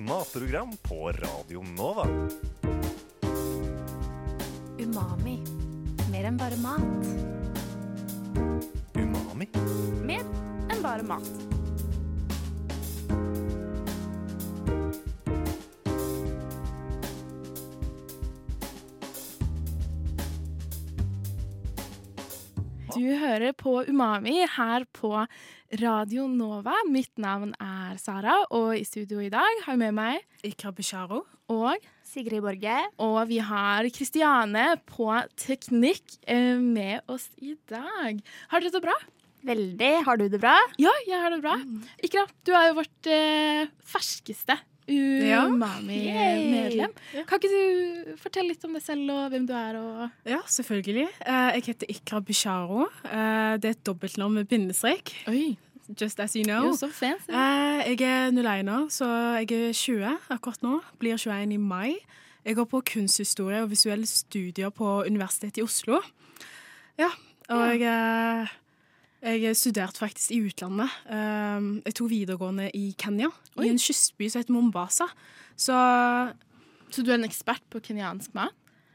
matprogram på Radio Nova. Umami. Mer enn bare mat. Umami. Mer enn bare mat. Du hører på Umami her på Radio Nova. Mitt navn er Sara, og i studio i dag har jeg med meg Ikra Bisharo. og Sigrid Borge. Og vi har Kristiane på teknikk eh, med oss i dag. Har dere det bra? Veldig. Har du det bra? Ja, jeg har det bra. Ikra, du er jo vårt eh, ferskeste Ja. Umami-medlem. Kan ikke du fortelle litt om deg selv og hvem du er? Og Ja, selvfølgelig. Eh, jeg heter Ikra Bisharo. Eh, det er et dobbeltnavn med bindestrek. Oi, Just as you know. Jo, så fancy. Eh, jeg er nuleiner, så jeg er 20 akkurat nå. Blir 21 i mai. Jeg går på kunsthistorie og visuelle studier på Universitetet i Oslo. Ja, og jeg, eh, jeg studerte faktisk i utlandet. Eh, jeg tok videregående i Kenya, Oi. i en kystby som heter Mombasa. Så Så du er en ekspert på kenyansk mat?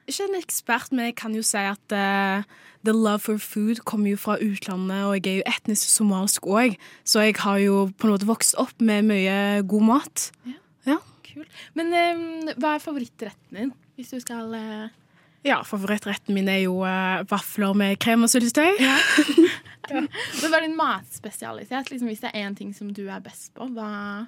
ikke en ekspert, men jeg kan jo si at uh, the love for food kommer jo fra utlandet, og jeg er jo etnisk somalisk òg, så jeg har jo på en måte vokst opp med mye god mat. Ja, Kult. Men um, hva er favorittretten din, hvis du skal uh... Ja, favorittretten min er jo uh, vafler med krem og syltetøy. Men Hva er din matspesialitet? Liksom, hvis det er én ting som du er best på, hva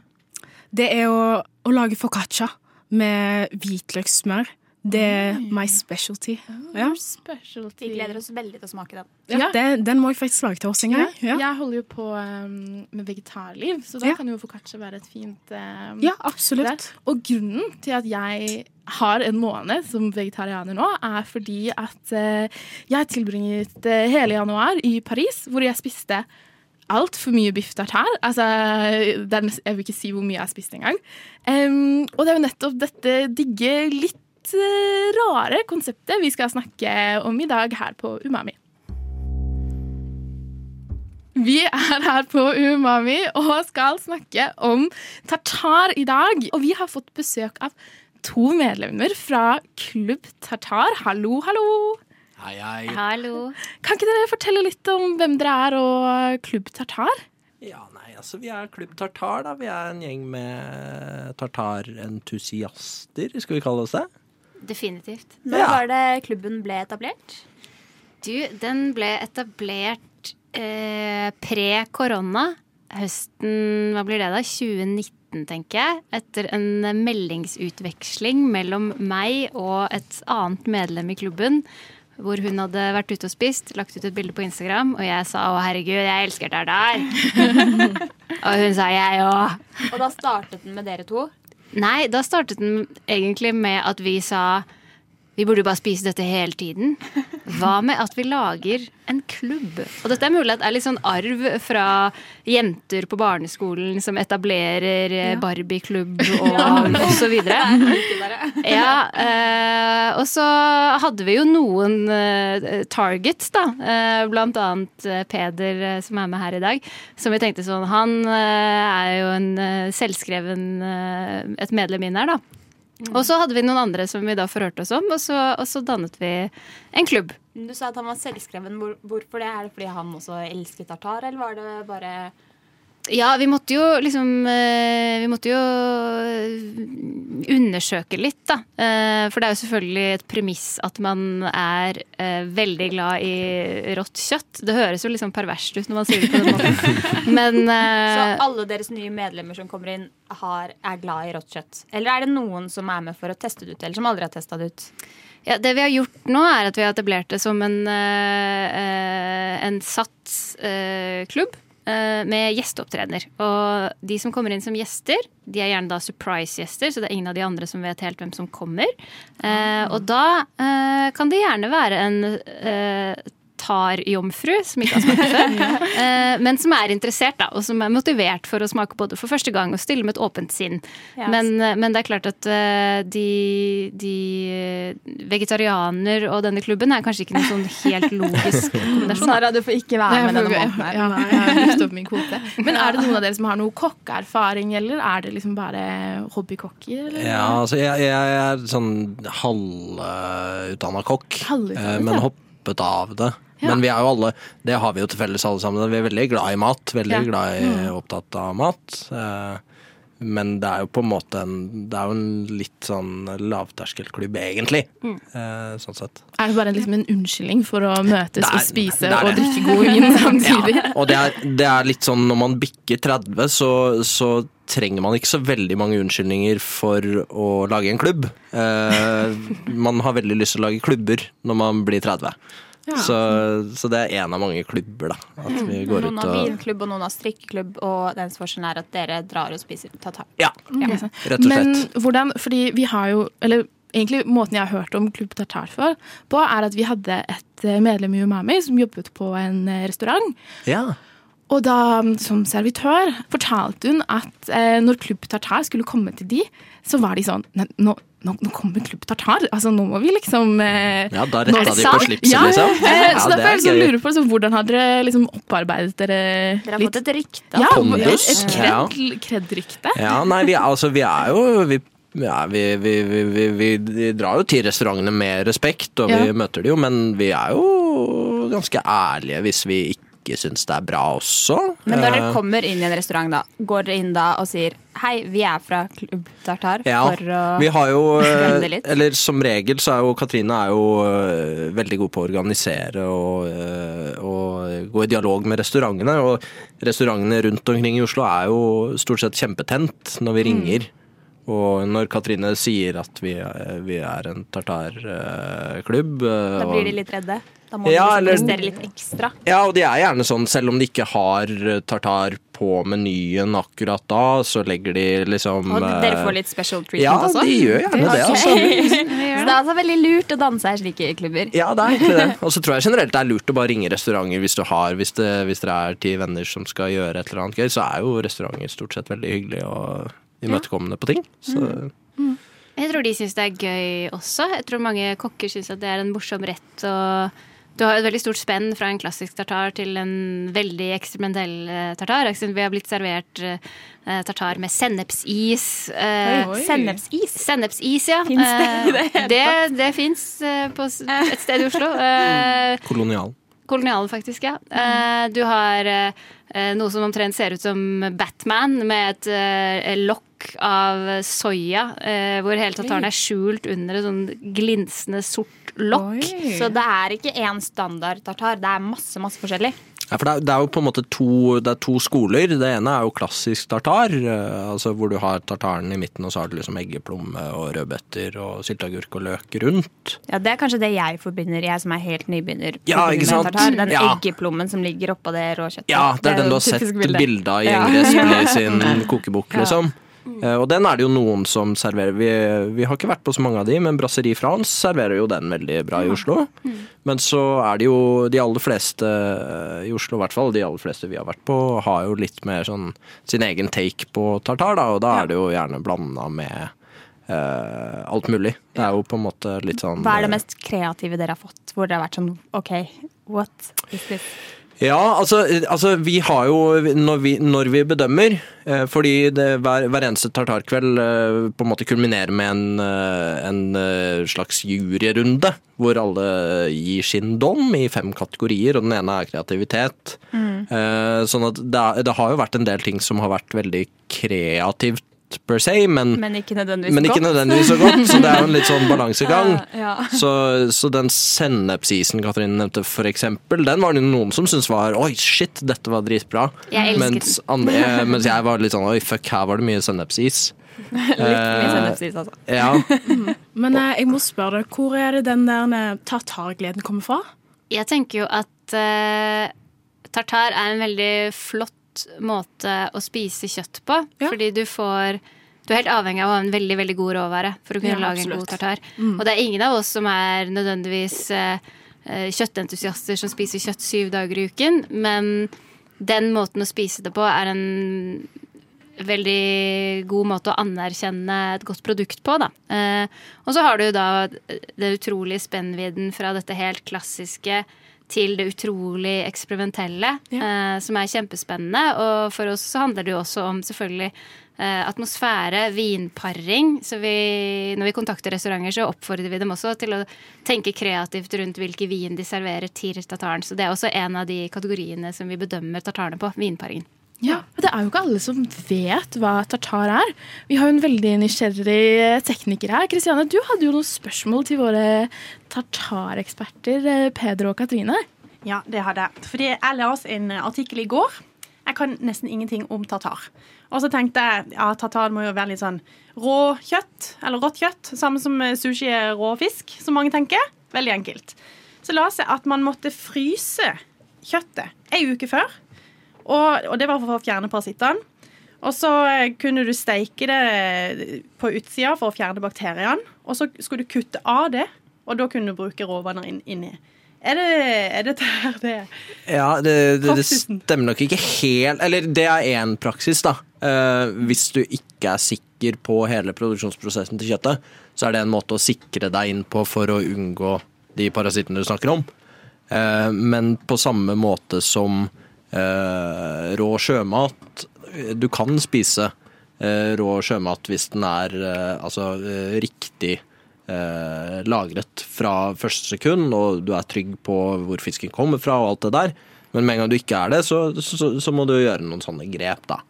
Det er å, å lage foccaccia med hvitløkssmør. Det er my specialty. Ja, specialty? Vi gleder oss veldig til å smake den. Ja. Den, den må jeg faktisk lage til oss en gang. Ja, Jeg holder jo på um, med vegetarliv, så da Ja. kan jo foccaccia være et fint um, ja absolutt. der. Og grunnen til at jeg har en måned som vegetarianer nå, er fordi at uh, jeg tilbringet uh, hele januar i Paris, hvor jeg spiste altfor mye biff tartar. Altså, det jeg vil ikke si hvor mye jeg har spist engang. Um, og det er jo nettopp dette digge, litt eh, rare konseptet vi skal snakke om i dag her på Umami. Vi er her på Umami og skal snakke om tartar i dag. Og vi har fått besøk av to medlemmer fra Klubb Tartar. Hallo, hallo. Hei, hei. Hallo. Kan ikke dere fortelle litt om hvem dere er og Klubb Tartar? Ja, nei, altså vi er Klubb Tartar, da. Vi er en gjeng med tartarentusiaster, skal vi kalle oss det? Definitivt. Når Ja. var det klubben ble etablert? Du, den ble etablert eh, pre-korona. Høsten, hva blir det da? 2019, tenker jeg. Etter en meldingsutveksling mellom meg og et annet medlem i klubben. Hvor hun hadde vært ute og spist, lagt ut et bilde på Instagram, og jeg sa 'Å, herregud, jeg elsker tartar'. og hun sa 'jeg òg'. Og da startet den med dere to. Nei, da startet den egentlig med at vi sa vi burde jo bare spise dette hele tiden. Hva med at vi lager en klubb? Og dette er mulig at det er litt sånn arv fra jenter på barneskolen som etablerer ja. Barbie-klubb og, og så videre. Ja, eh, og så hadde vi jo noen eh, targets, da. Eh, blant annet eh, Peder, eh, som er med her i dag. Som vi tenkte sånn Han eh, er jo en eh, selvskreven eh, et medlem inn her, da. Og så hadde vi noen andre som vi da forhørte oss om, og så, og så dannet vi en klubb. Du sa at han var selvskreven. Hvorfor det? Er det fordi han også elsket tartar, eller var det bare Ja, vi måtte jo liksom eh, Vi måtte jo undersøke litt, da. Eh, For det er jo selvfølgelig et premiss at man er eh, veldig glad i rått kjøtt. Det høres jo liksom perverst ut når man sier det på den måten. Men Så eh, alle deres nye medlemmer som kommer inn, har, er glad i rått kjøtt? Eller er det noen som er med for å teste det ut, eller som aldri har testa det ut? Ja, det vi har gjort nå, er at vi har etablert det som en, en satt klubb med gjesteopptredener. Og de som kommer inn som gjester, de er gjerne da surprise-gjester, så det er ingen av de andre som vet helt hvem som kommer. Eh, og da eh, kan det gjerne være en eh, tartarjomfru, som ikke har smakt før, eh, men som er interessert, da, og som er motivert for å smake på det for første gang og stille med et åpent sinn. Yes. Men, eh, men det er klart at eh, de, de eh, vegetarianer og denne klubben er kanskje ikke noen sånn helt logisk kombinasjon. Sara, du får ikke være med denne måneden her. Ja, jeg har brukt opp min kvote. Men er det noen av dere som har noe kokkeerfaring, eller er det liksom bare hobbykokker? eller? Ja, altså jeg, jeg er sånn halvutdanna kokk, eh, men hoppet av det. Ja. Men vi er jo alle, det har vi jo til felles alle sammen, vi er veldig glad i mat. Veldig Ja. glad i, Mm. opptatt av mat. Eh, Men det er jo på en måte en, det er jo en litt sånn lavterskelklubb, egentlig. Mm. Eh, Sånn sett. Er det bare liksom en unnskyldning for å møtes er- og spise det det. og drikke god vin samtidig? Ja. Og det er, det er litt sånn når man bikker 30, så, så trenger man ikke så veldig mange unnskyldninger for å lage en klubb. Eh, man har veldig lyst til å lage klubber når man blir 30. Så, så det er en av mange klubber, da. At vi går Noen ut har og vinklubb, og noen har strikkeklubb, og den forskjellen er at dere drar og spiser tatar. Ja, Det er rett og Men slett. hvordan, fordi vi har jo, eller egentlig måten jeg har hørt om Klubb Tartar for, på, er at vi hadde et eh, medlem i Umami som jobbet på en eh, restaurant. Ja. Og da, som servitør, fortalte hun at eh, når Klubb Tartar skulle komme til de, så var de sånn Nei, nå, nå, nå kommer Klubb Tartar. Altså, nå må vi liksom eh, ja, da retta de på slipset, Ja, liksom. eh, Ja, så ja, derfor er er jeg så gøy. lurer på så, hvordan har dere liksom opparbeidet dere Dere har litt fått et rykte. ja, Pondus, et ja. kred- kred-rykte? Ja, nei, vi, altså, vi er jo vi, ja, vi, vi, vi, vi, drar jo til restaurantene med respekt, og vi møter de jo, men vi er jo ganske ærlige hvis vi ikke syns det er bra også. Men når dere Eh, kommer inn i en restaurant, da, går dere inn da og sier hei, vi er fra Klubb Tartar ja, for å vi har jo eh, litt? Eller som regel så er jo Katrine er jo eh, veldig god på å organisere og, og gå i dialog med restaurantene. Og restaurantene rundt omkring i Oslo er jo stort sett kjempetent når vi Mm. ringer. Og når Katrine sier at vi vi er en tartarklubb Da blir de litt redde. Da må Ja, du liksom prestere litt ekstra. Ja, og de er gjerne sånn, selv om de ikke har tartar på menyen akkurat da, så legger de liksom Og dere eh, får litt special treatment Ja, også? Ja, de gjør gjerne det, altså. Så det er altså veldig lurt å danse i slike klubber. Ja, det er egentlig det. Og så tror jeg generelt det er lurt å bare ringe restauranter hvis du har Hvis det, hvis dere er ti venner som skal gjøre et eller annet gøy, så er jo restauranter stort sett veldig hyggelige og imøtekommende på ting. Så Jeg tror de syns det er gøy også. Jeg tror mange kokker syns at det er en morsom rett. Og du har et veldig stort spenn fra en klassisk tartar til en veldig eksperimentell eh, tartar. Vi har blitt servert eh, tartar med sennepsis. Eh, Oi. Sennepsis. Sennepsis, ja. Finns det i det hele tatt? det, det fins på et sted i Oslo. Kolonial. kolonial. Faktisk, ja. Eh, du har noe som omtrent ser ut som Batman, med et eh, lokk av soya, eh, hvor hele tataren er skjult under et sånn glinsende sort lokk. Så det er ikke én standard tartar, det er masse, masse forskjellig. Ja, for det er, det er jo på en måte to, det er to skoler. Det ene er jo klassisk tartar, eh, altså hvor du har tartaren i midten, og så har du liksom eggeplomme og rødbeter og sylteagurk og løk rundt. Ja, Det er kanskje det jeg forbinder, jeg som er helt nybegynner. Ja, ikke sant? Tartar. Den Ja. eggeplommen som ligger oppå det rå kjøttet. Ja, det er den du har sett bilde. av i Ja. Ingrid Espelid sin kokebok, liksom. Eh, Og den er det jo noen som serverer. Vi, vi har ikke vært på så mange av de, men Brasserie France serverer jo den veldig bra i Oslo. Men så er det jo de aller fleste i Oslo, i hvert fall de aller fleste vi har vært på, har jo litt mer sånn sin egen take på tartar, da, og da er det jo gjerne blanda med Uh, alt mulig. Det er jo på en måte litt sånn Hva er det eh, mest kreative dere har fått, hvor dere har vært sånn OK, what is this? Ja, altså, altså vi har jo Når vi, når vi bedømmer eh, Fordi det, hver, hver eneste tartarkveld eh, på en måte kulminerer med en, eh, en slags juryrunde. Hvor alle gir sin dom i fem kategorier, og den ene er kreativitet. Eh, sånn at det, det har jo vært en del ting som har vært veldig kreativt per se, men, Men ikke nødvendigvis men ikke godt. nødvendigvis så godt. Så det er jo en litt sånn balansegang. Ja. Så, så den sennepsisen Katrine nevnte, for eksempel, den var det noen som syntes var Oi, shit, dette var dritbra. Jeg Mens, andre, mens jeg var litt sånn Oi, fuck, her var det mye sennepsis. Litt mye sennepsis, altså. Ja. Men eh, jeg må spørre deg, hvor er det den der eh, tartargleden kommer fra? Jeg tenker jo at uh, tartar er en veldig flott måte å spise kjøtt på. Ja. Fordi du får Du er helt avhengig av å ha en veldig veldig god råvare for å kunne Ja, lage en god tartar. Og det er ingen av oss som er nødvendigvis eh, eh, kjøttentusiaster som spiser kjøtt syv dager i uken. Men den måten å spise det på er en veldig god måte å anerkjenne et godt produkt på. Da. Eh, og så har du da det utrolige spennvidden fra dette helt klassiske til det utrolig eksperimentelle, eh, som er kjempespennende. Og for oss så handler det jo også om selvfølgelig eh, atmosfære, vinparing. Så vi, når vi kontakter restauranter, så oppfordrer vi dem også til å tenke kreativt rundt hvilke vin de serverer til tartaren. Så det er også en av de kategoriene som vi bedømmer tartarene på. Vinparingen. Ja, og Det er jo ikke alle som vet hva tartar er. Vi har jo en veldig nysgjerrig tekniker her. Kristiane, du hadde jo noen spørsmål til våre tartareksperter eh, Peder og Katrine. Ja, det hadde jeg. Fordi jeg leste en artikkel i går. Jeg kan nesten ingenting om tartar. Og så tenkte jeg ja, tartar må jo være litt sånn rå kjøtt, eller rått kjøtt. Samme som sushi er rå fisk, som mange tenker. Veldig enkelt. Så la jeg at man måtte fryse kjøttet ei uke før. Og, og det var for å fjerne parasittene. Og så eh, kunne du steike det på utsida for å fjerne bakteriene. Og så skulle du kutte av det, og da kunne du bruke råvanner inn, inni. Er det, er det her det Ja, det, det, det stemmer nok ikke helt Eller det er én praksis, da. Eh, hvis du ikke er sikker på hele produksjonsprosessen til kjøttet, så er det en måte å sikre deg inn på for å unngå de parasittene du snakker om. Eh, men på samme måte som eh, rå sjømat Du kan spise eh, rå sjømat hvis den er eh, altså eh, riktig eh, lagret fra første sekund, og du er trygg på hvor fisken kommer fra og alt det der. Men med en gang du ikke er det, så, så, så må du gjøre noen sånne grep, da.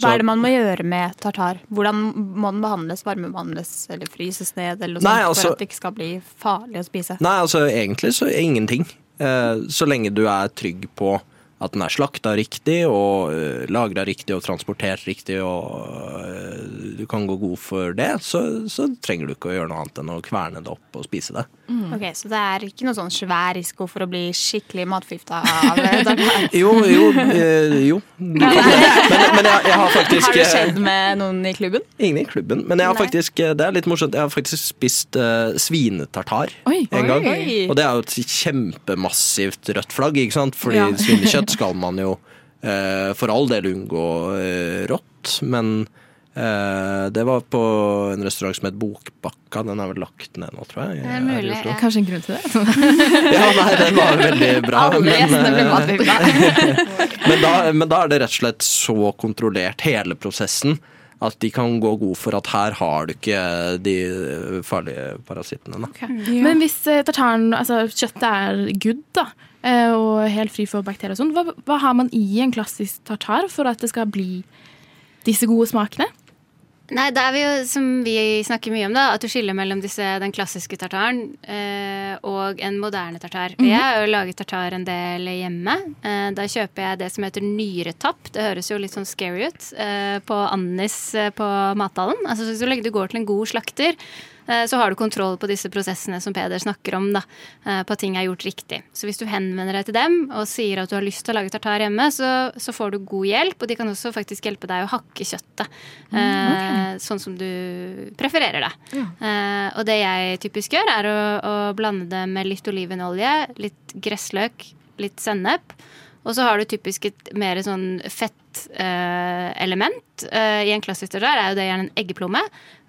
Hva er det man må gjøre med tartar? Hvordan må den behandles? Varmebehandles eller fryses ned? Eller noe Nei, sånt, altså- for at det ikke skal bli farlig å spise? Nei, altså egentlig så ingenting. Eh, så lenge du er trygg på at den er slakta riktig og uh, lagra riktig og transportert riktig, og eh, du kan gå god for det, så, så trenger du ikke å gjøre noe annet enn å kverne det opp og spise det. Ok, Så det er ikke noe sånn svær risiko for å bli skikkelig matforgifta av dagligvarer? Jo, jo, eh, jo. Men, men jeg, jeg har faktisk Har det eh, skjedd med noen i klubben? Ingen i klubben. Men jeg har faktisk, eh, det er litt morsomt, jeg har faktisk spist eh, svinetartar Oi. en gang. Oi. Og det er jo et kjempemassivt rødt flagg, ikke sant? Fordi Ja. svinekjøtt skal man jo eh, for all del unngå eh, rått. Men eh, det var på en restaurant som het Bokbakka. Den er vel lagt ned nå, tror jeg. Det er mulig, ja. Kanskje en grunn til det? Ja, nei, den var veldig bra. Men, men, da, men da er det rett og slett så kontrollert, hele prosessen, at de kan gå god for at her har du ikke de farlige parasittene. Da. Men hvis tartaren, altså kjøttet er good, da, og helt fri for bakterier og sånn, hva, hva har man i en klassisk tartar for at det skal bli disse gode smakene? Nei, det er vi jo, som vi snakker mye om, da, at du skiller mellom disse, den klassiske tartaren eh, og en moderne tartar. Jeg har jo laget tartar en del hjemme. Eh, da kjøper jeg det som heter nyretapp. Det høres jo litt sånn scary ut. Eh, på Annis eh, på mathallen. Altså, så lenge du går til en god slakter, eh, så har du kontroll på disse prosessene som Peder snakker om, da, eh, på at ting er gjort riktig. Så hvis du henvender deg til dem og sier at du har lyst til å lage tartar hjemme, så, så får du god hjelp, og de kan også faktisk hjelpe deg å hakke kjøttet. eh, Sånn som du prefererer det. Ja. og det jeg typisk gjør, er å, å blande det med litt olivenolje, litt gressløk, litt sennep. Og så har du typisk et mer sånn fettelement. Eh, element. eh, I en klassisk tartar er jo det gjerne en eggeplomme.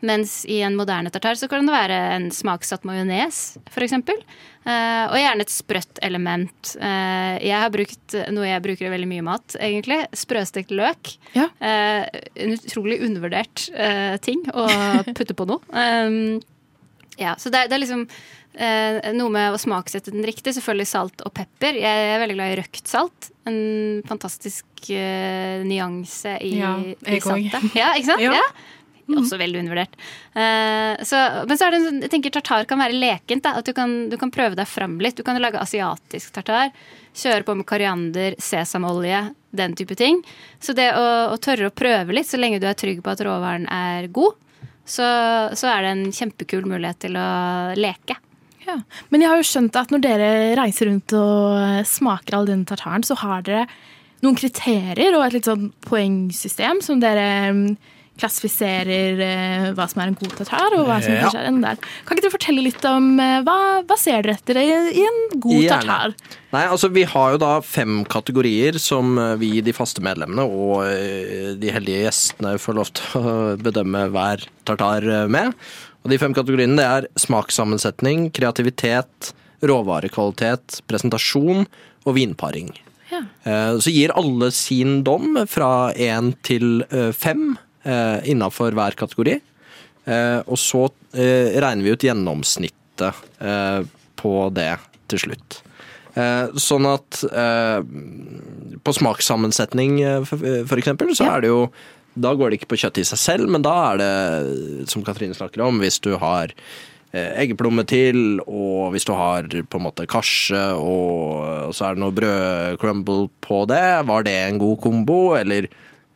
Mens i en moderne tartar så kan det være en smaksatt majones, f.eks. Eh, og gjerne et sprøtt element. Eh, jeg har brukt noe jeg bruker i veldig mye mat, egentlig. Sprøstekt løk. Ja. Eh, en utrolig undervurdert eh, ting å putte på noe. Um, ja, så det, det er liksom noe med å smaksette den riktig. Selvfølgelig salt og pepper. Jeg er veldig glad i røkt salt. En fantastisk eh, nyanse i, Ja, i saltet. Ja, ikke sant? Ja. Ja. Også veldig undervurdert. Uh, så, men så er det en sånn, jeg tenker tartar kan være lekent. Da, at du kan, du kan prøve deg fram litt. Du kan lage asiatisk tartar. Kjøre på med koriander, sesamolje, den type ting. Så det å, å tørre å prøve litt, så lenge du er trygg på at råvaren er god, så, så er det en kjempekul mulighet til å leke. Ja. Men jeg har jo skjønt at når dere reiser rundt og eh, smaker all denne tartaren, så har dere noen kriterier og et litt sånn poengsystem som dere mm, klassifiserer eh, hva som er en god tartar, og hva som Ja. kanskje er en der. Kan ikke du fortelle litt om eh, hva, hva ser dere etter i, en god Gjerne. tartar? Nei, altså Vi har jo da fem kategorier som vi, de faste medlemmene og de heldige gjestene, får lov til å bedømme hver tartar med. Og De fem kategoriene det er smakssammensetning, kreativitet, råvarekvalitet, presentasjon og vinparing. Ja. Eh, Så gir alle sin dom fra én til eh, fem eh, innafor hver kategori. Og så regner vi ut gjennomsnittet på det til slutt. Sånn at på smakssammensetning for eksempel, så er det jo Da går det ikke på kjøttet i seg selv, men da er det, som Katrine snakker om, hvis du har eh, eggeplomme til, og hvis du har på en måte karse, og, så er det noe brødcrumble på det, var det en god kombo? Eller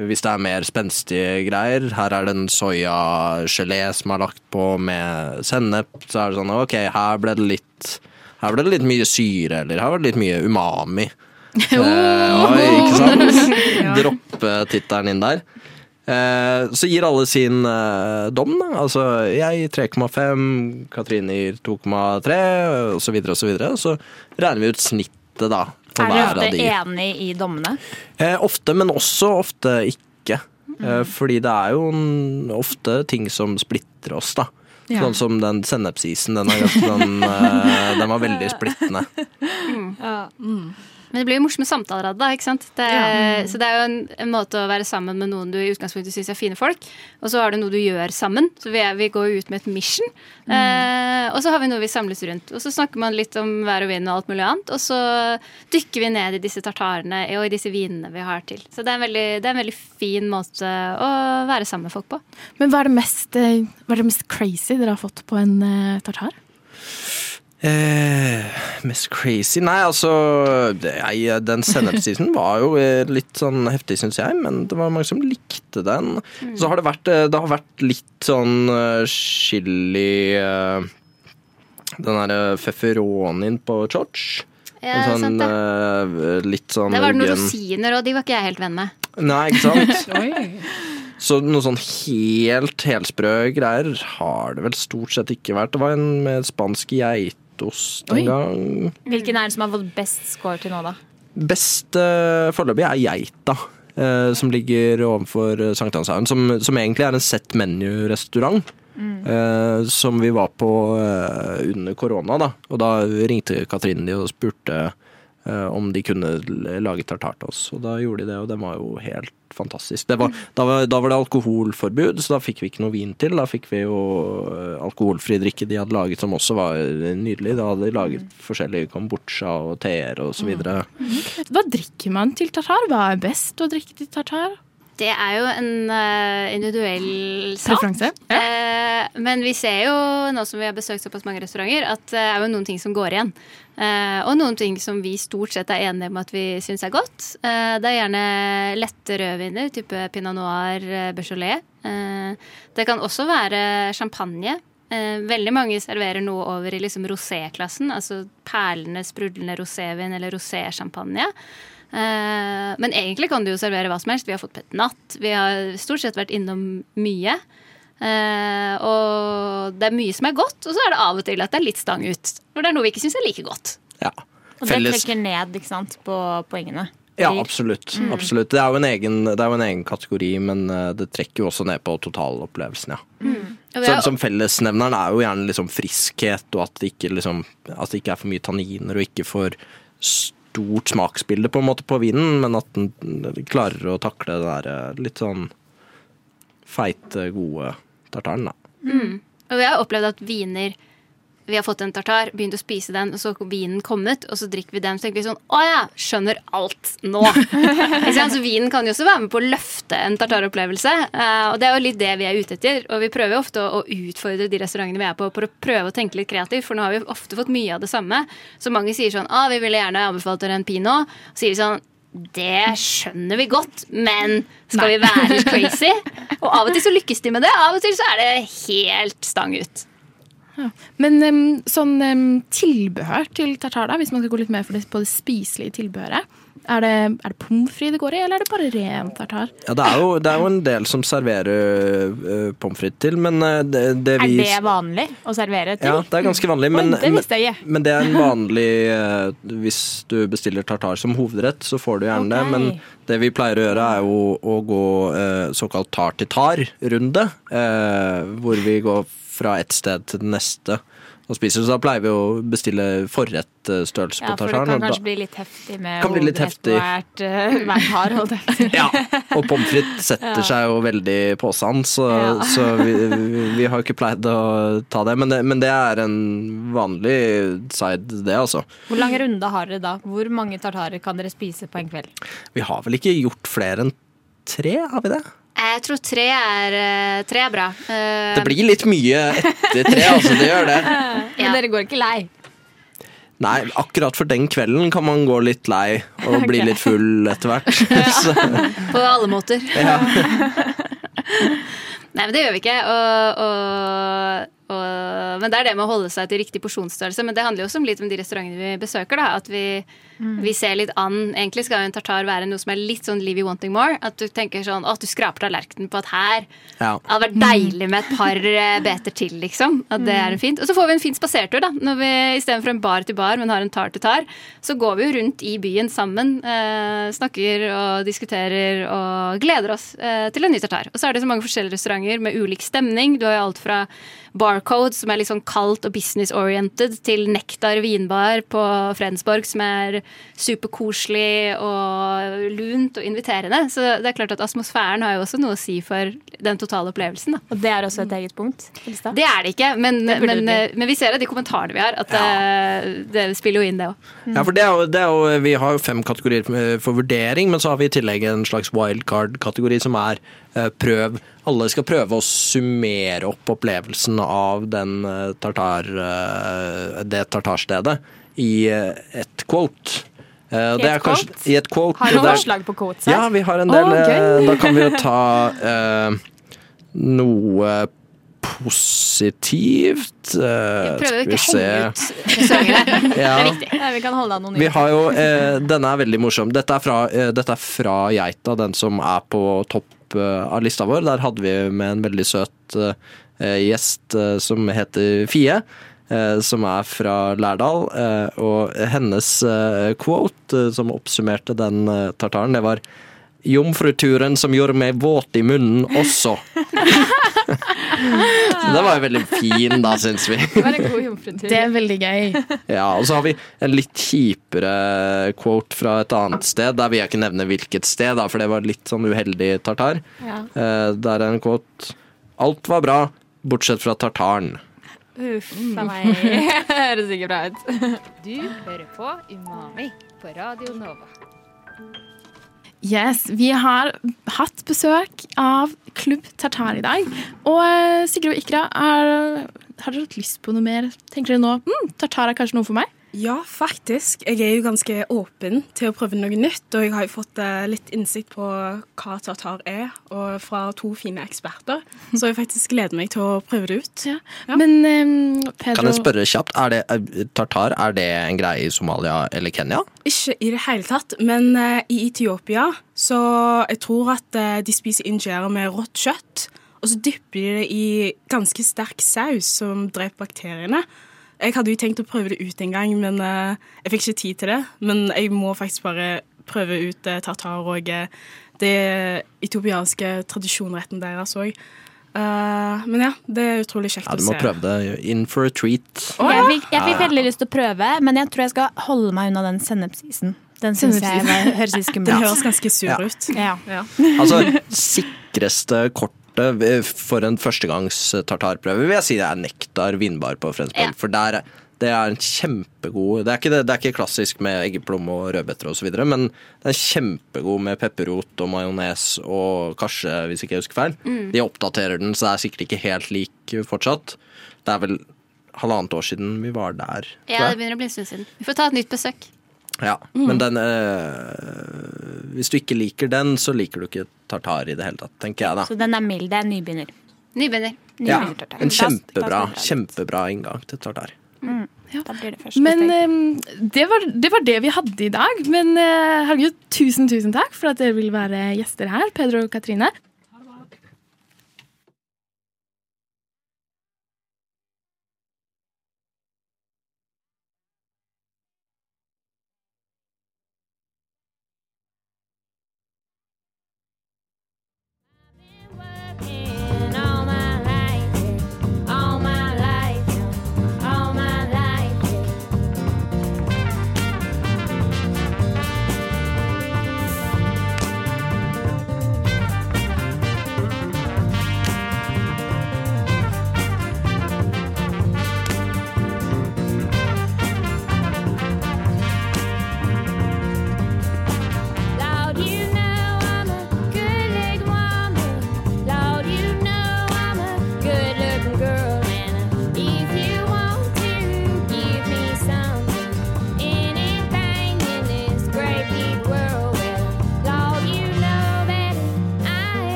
hvis det er mer spenstige greier, her er det en soyagelé som er lagt på med sennep, så er det sånn ok, her ble det litt ble det litt mye syre, eller her var det litt mye umami. Eh, oi, ikke sant? Droppe tittelen inn der. Eh, så gir alle sin eh, dom, da. Altså jeg 3,5, Katrine gir 2,3, osv., osv. Så regner vi ut snittet, da. På Er dere ofte de. enig i dommene? Eh, ofte, men også ofte ikke. Eh, fordi det er jo en, ofte ting som splitter oss, da. Ja. Sånn som den sennepsisen. Den, ganske sånn, den var veldig splittende. Men det blir jo morsomme samtaler av det, da, ikke sant? Det, Så det er jo en, en måte å være sammen med noen du i utgangspunktet syns er fine folk, og så har du noe du gjør sammen. Så vi, er, vi går ut med et mission, eh, og så har vi noe vi samles rundt. Og så snakker man litt om vær og vind og alt mulig annet, og så dykker vi ned i disse tartarene og i disse vinene vi har til. Så det er en veldig, det er en veldig fin måte å være sammen med folk på. Men hva er det mest, eh, hva er det mest crazy dere har fått på en eh, tartar? Eh, mest crazy Nei, altså jeg, Den sennepsisen var jo eh, litt sånn heftig, syns jeg, men det var mange som likte den. Så har det vært, eh, det har vært litt sånn eh, chili Den derre pepperonien på choch. Ja, sånn, sant det. litt sånn Det var noen rosiner, og de var ikke jeg helt venn med. Nei, ikke sant? Så noe sånn helt helsprø greier har det vel stort sett ikke vært. Det var en med spansk geitost en Oi. gang. Hvilken er det som har fått best score til nå, da? Best uh, foreløpig er geita. Uh, som ligger overfor uh, Sankthanshaugen. Som, som egentlig er en set menu-restaurant. eh, som vi var på uh, under korona. da Og da ringte Katrine de og spurte eh, om de kunne lage tartar til oss. Og da gjorde de det, og den var jo helt fantastisk. Det var, da, var, da var det alkoholforbud, så da fikk vi ikke noe vin til. Da fikk vi jo eh, alkoholfri drikke de hadde laget, som også var nydelig. Da hadde de laget forskjellige kombucha og teer og så videre. Hva drikker man til tartar? Hva er best å drikke til tartar? Det er jo en uh, individuell sak. Preferanse? Uh, men vi ser jo, nå som vi har besøkt såpass mange restauranter, at det er jo noen ting som går igjen. Uh, og noen ting som vi stort sett er enige om at vi syns er godt. Det er gjerne lette rødviner, type pinot noir, Beaujolais. Det kan også være champagne. Veldig mange serverer noe over i liksom roséklassen, altså perlende, sprudlende rosévin eller rosé-champagne. Eh, men egentlig kan du jo servere hva som helst. Vi har fått pet natt. Vi har stort sett vært innom mye. Eh, og det er mye som er godt, og så er det av og til at det er litt stang ut. For det er noe vi ikke syns er like godt. Ja. Og Felles- det trekker ned ikke sant, på poengene. Ja, absolutt. absolutt. absolutt. Det, er jo en egen, det er jo en egen kategori, men eh, det trekker jo også ned på totalopplevelsen, ja. Mm. vi Så, som fellesnevneren er jo gjerne liksom friskhet, og at det, ikke liksom, at det ikke er for mye tanniner, og ikke for stort smaksbilde på en måte på vinen, men at den klarer å takle det der eh, litt sånn feite, gode tartaren, da. og jeg har opplevd at viner vi har fått en tartar, begynt å spise den, og så har vinen kommet, og så drikker vi den, så tenker vi sånn Å ja, skjønner alt nå. Altså, så vinen kan jo også være med på å løfte en tartaropplevelse. eh, og det er jo litt det vi er ute etter. Og vi prøver ofte å, utfordre de restaurantene vi er på, for å prøve å tenke litt kreativt, for nå har vi ofte fått mye av det samme. Så mange sier sånn Å, vi ville gjerne anbefalt dere en pinot. Og sier sånn det skjønner vi godt, men skal vi være crazy? Og av og til så lykkes de med det, av og til så er det helt stang ut. Men um, sånn um, tilbehør til tartar, da, hvis man skal gå litt mer for det, på det spiselige tilbehøret. Er det, er det pommes frites det går i, eller er det bare ren tartar? Ja, det er jo, det er jo en del som serverer uh, pommes frites til, men uh, det, det Er det vanlig å servere til? Ja, det er ganske vanlig, men, Oi, det jeg men det er en vanlig uh, Hvis du bestiller tartar som hovedrett, så får du gjerne det. Men det vi pleier å gjøre, er jo å gå uh, såkalt tar-til-tar-runde. Eh, hvor vi går fra et sted til det neste og spiser. Så da pleier vi å bestille forrettstørrelse Ja, på for det kan kanskje da- bli litt heftig med hovedrett på hvert, holdt jeg. Ja, og pommes frites setter seg jo veldig på sand, så, Ja. så vi, vi har ikke pleid å ta det. Men, det. men det er en vanlig side, det, altså. Hvor lang runde har dere da? Hvor mange tartarer kan dere spise på en kveld? Vi har vel ikke gjort flere enn tre, har vi det? Jeg tror tre er, eh, tre er bra. Eh, Det blir litt mye etter tre, altså. Det gjør det. Men dere går ikke lei? Nei, akkurat for den kvelden kan man gå litt lei og bli litt full etter hvert. Ja. På alle måter. ja. Nei, men det gjør vi ikke. Og, og, og, men det er det med å holde seg til riktig porsjonsstørrelse. Men det handler jo også om litt om de restaurantene vi besøker. da, At vi, vi ser litt an Egentlig skal jo en tartar være noe som er litt sånn Livy Wanting More. At du tenker sånn Å, du skraper tallerkenen på at her Ja. det hadde vært deilig med et par eh, beter til, liksom. At det er fint. Og så får vi en fin spasertur, da. Når vi istedenfor en bar til bar, men har en tar til tar, så går vi jo rundt i byen sammen. Eh, snakker og diskuterer og gleder oss eh, til en ny tartar. Og så er det så mange forskjellige restauranter med ulik stemning. Du har jo alt fra Barcode, som er litt sånn kaldt og business-oriented, til Nektar vinbar på Fredensborg, som er superkoselig og lunt og inviterende. Så det er klart at atmosfæren har jo også noe å si for den totale opplevelsen. Da. Og det er også et eget punkt? på? Det er det ikke, men, Det men, det eh, men vi ser av de kommentarene vi har, at det, det spiller jo inn, det òg. Ja, for det er jo, det er jo, Vi har jo fem kategorier eh, for vurdering, men så har vi i tillegg en slags wildcard-kategori som er eh, prøv. Alle skal prøve å summere opp opplevelsen av den eh, tartar, eh, det tartarstedet i eh, et quote. Eh, I det er et kanskje-? I et quote. Har du forslag på quotes Ja, vi har en del. Oh, eh, da kan vi jo ta uh, noe positivt. vi Prøver ikke å henge ut restaurantene. Ja. Det er viktig. Ja, vi kan holde anonym. Vi har jo, eh, Denne er veldig morsom. Dette er, fra, uh, dette er fra Geita, den som er på topp eh, av lista vår. Der hadde vi med en veldig søt eh, gjest eh, som heter Fie. Eh, Som er fra Lærdal. eh, Og hennes eh, quote, som oppsummerte den tartaren, det var Jomfruturen som gjorde meg våt i munnen også. Så det var jo veldig fin, da, syns vi. Det var en god jomfrutur. Det er veldig gøy. Ja, og så har vi en litt kjipere quote fra et annet sted. Der vil jeg ikke nevne hvilket sted, da, for det var litt sånn uheldig tartar. Ja. Eh, Der er en quote Alt var bra, bortsett fra tartaren. Uff a meg. Høres ikke bra ut. Du hører på Umami på Radio Nova. Yes, Vi har hatt besøk av Klubb Tartar i dag. Og eh, Sigrid og Ikra, er, har dere hatt lyst på noe mer? Tenker dere nå mm, tartar er kanskje noe for meg? Ja, faktisk. Jeg er jo ganske åpen til å prøve noe nytt. Og jeg har jo fått eh, litt innsikt på hva tartar er, og fra to fine eksperter. Så jeg faktisk gleder meg til å prøve det ut. Ja. Ja. Men um, Pedro Kan jeg spørre kjapt, er det, er tartar er det en greie i Somalia eller Kenya? Ikke i det hele tatt, men uh, i Etiopia så jeg tror at uh, de spiser injera med rått kjøtt. Og så dypper de det i ganske sterk saus som dreper bakteriene. Jeg hadde jo tenkt å prøve det ut en gang, men eh, jeg fikk ikke tid til det. Men jeg må faktisk bare prøve ut eh, tartar og eh, det etiopianske tradisjonretten deres òg. men ja, det er utrolig kjekt Ja, å Du må prøve det. In for a treat. Jeg fikk, jeg fikk veldig lyst til å prøve, men jeg tror jeg skal holde meg unna den sennepsisen. Den syns jeg høres litt skummel Den høres ganske sur Ja. ut. Ja. Ja. Altså, sikreste kortet for en førstegangs tartarprøve vil jeg si det er Nektar vinbar på Fredensborg. Ja. For der, det er en kjempegod det er, ikke det, det er ikke klassisk med eggeplomme og rødbeter osv., men det er kjempegod med pepperrot og majones og karse, hvis ikke jeg husker feil. De oppdaterer den, så det er sikkert ikke helt lik fortsatt. Det er vel halvannet år siden vi var der. Ja, det begynner å bli en stund siden. Vi får ta et nytt besøk. Ja, Men den eh, Hvis du ikke liker den, så liker du ikke tartar i det hele tatt, tenker jeg da. Så den er mild. Det er nybegynner. Nybegynner. Ja, en kjempebra, kjempebra inngang til tartar. Mm. Ja. det første Men steg. eh, det, var, det var det vi hadde i dag. Men eh, herregud, tusen, tusen takk for at dere vil være gjester her, Pedro og Katrine.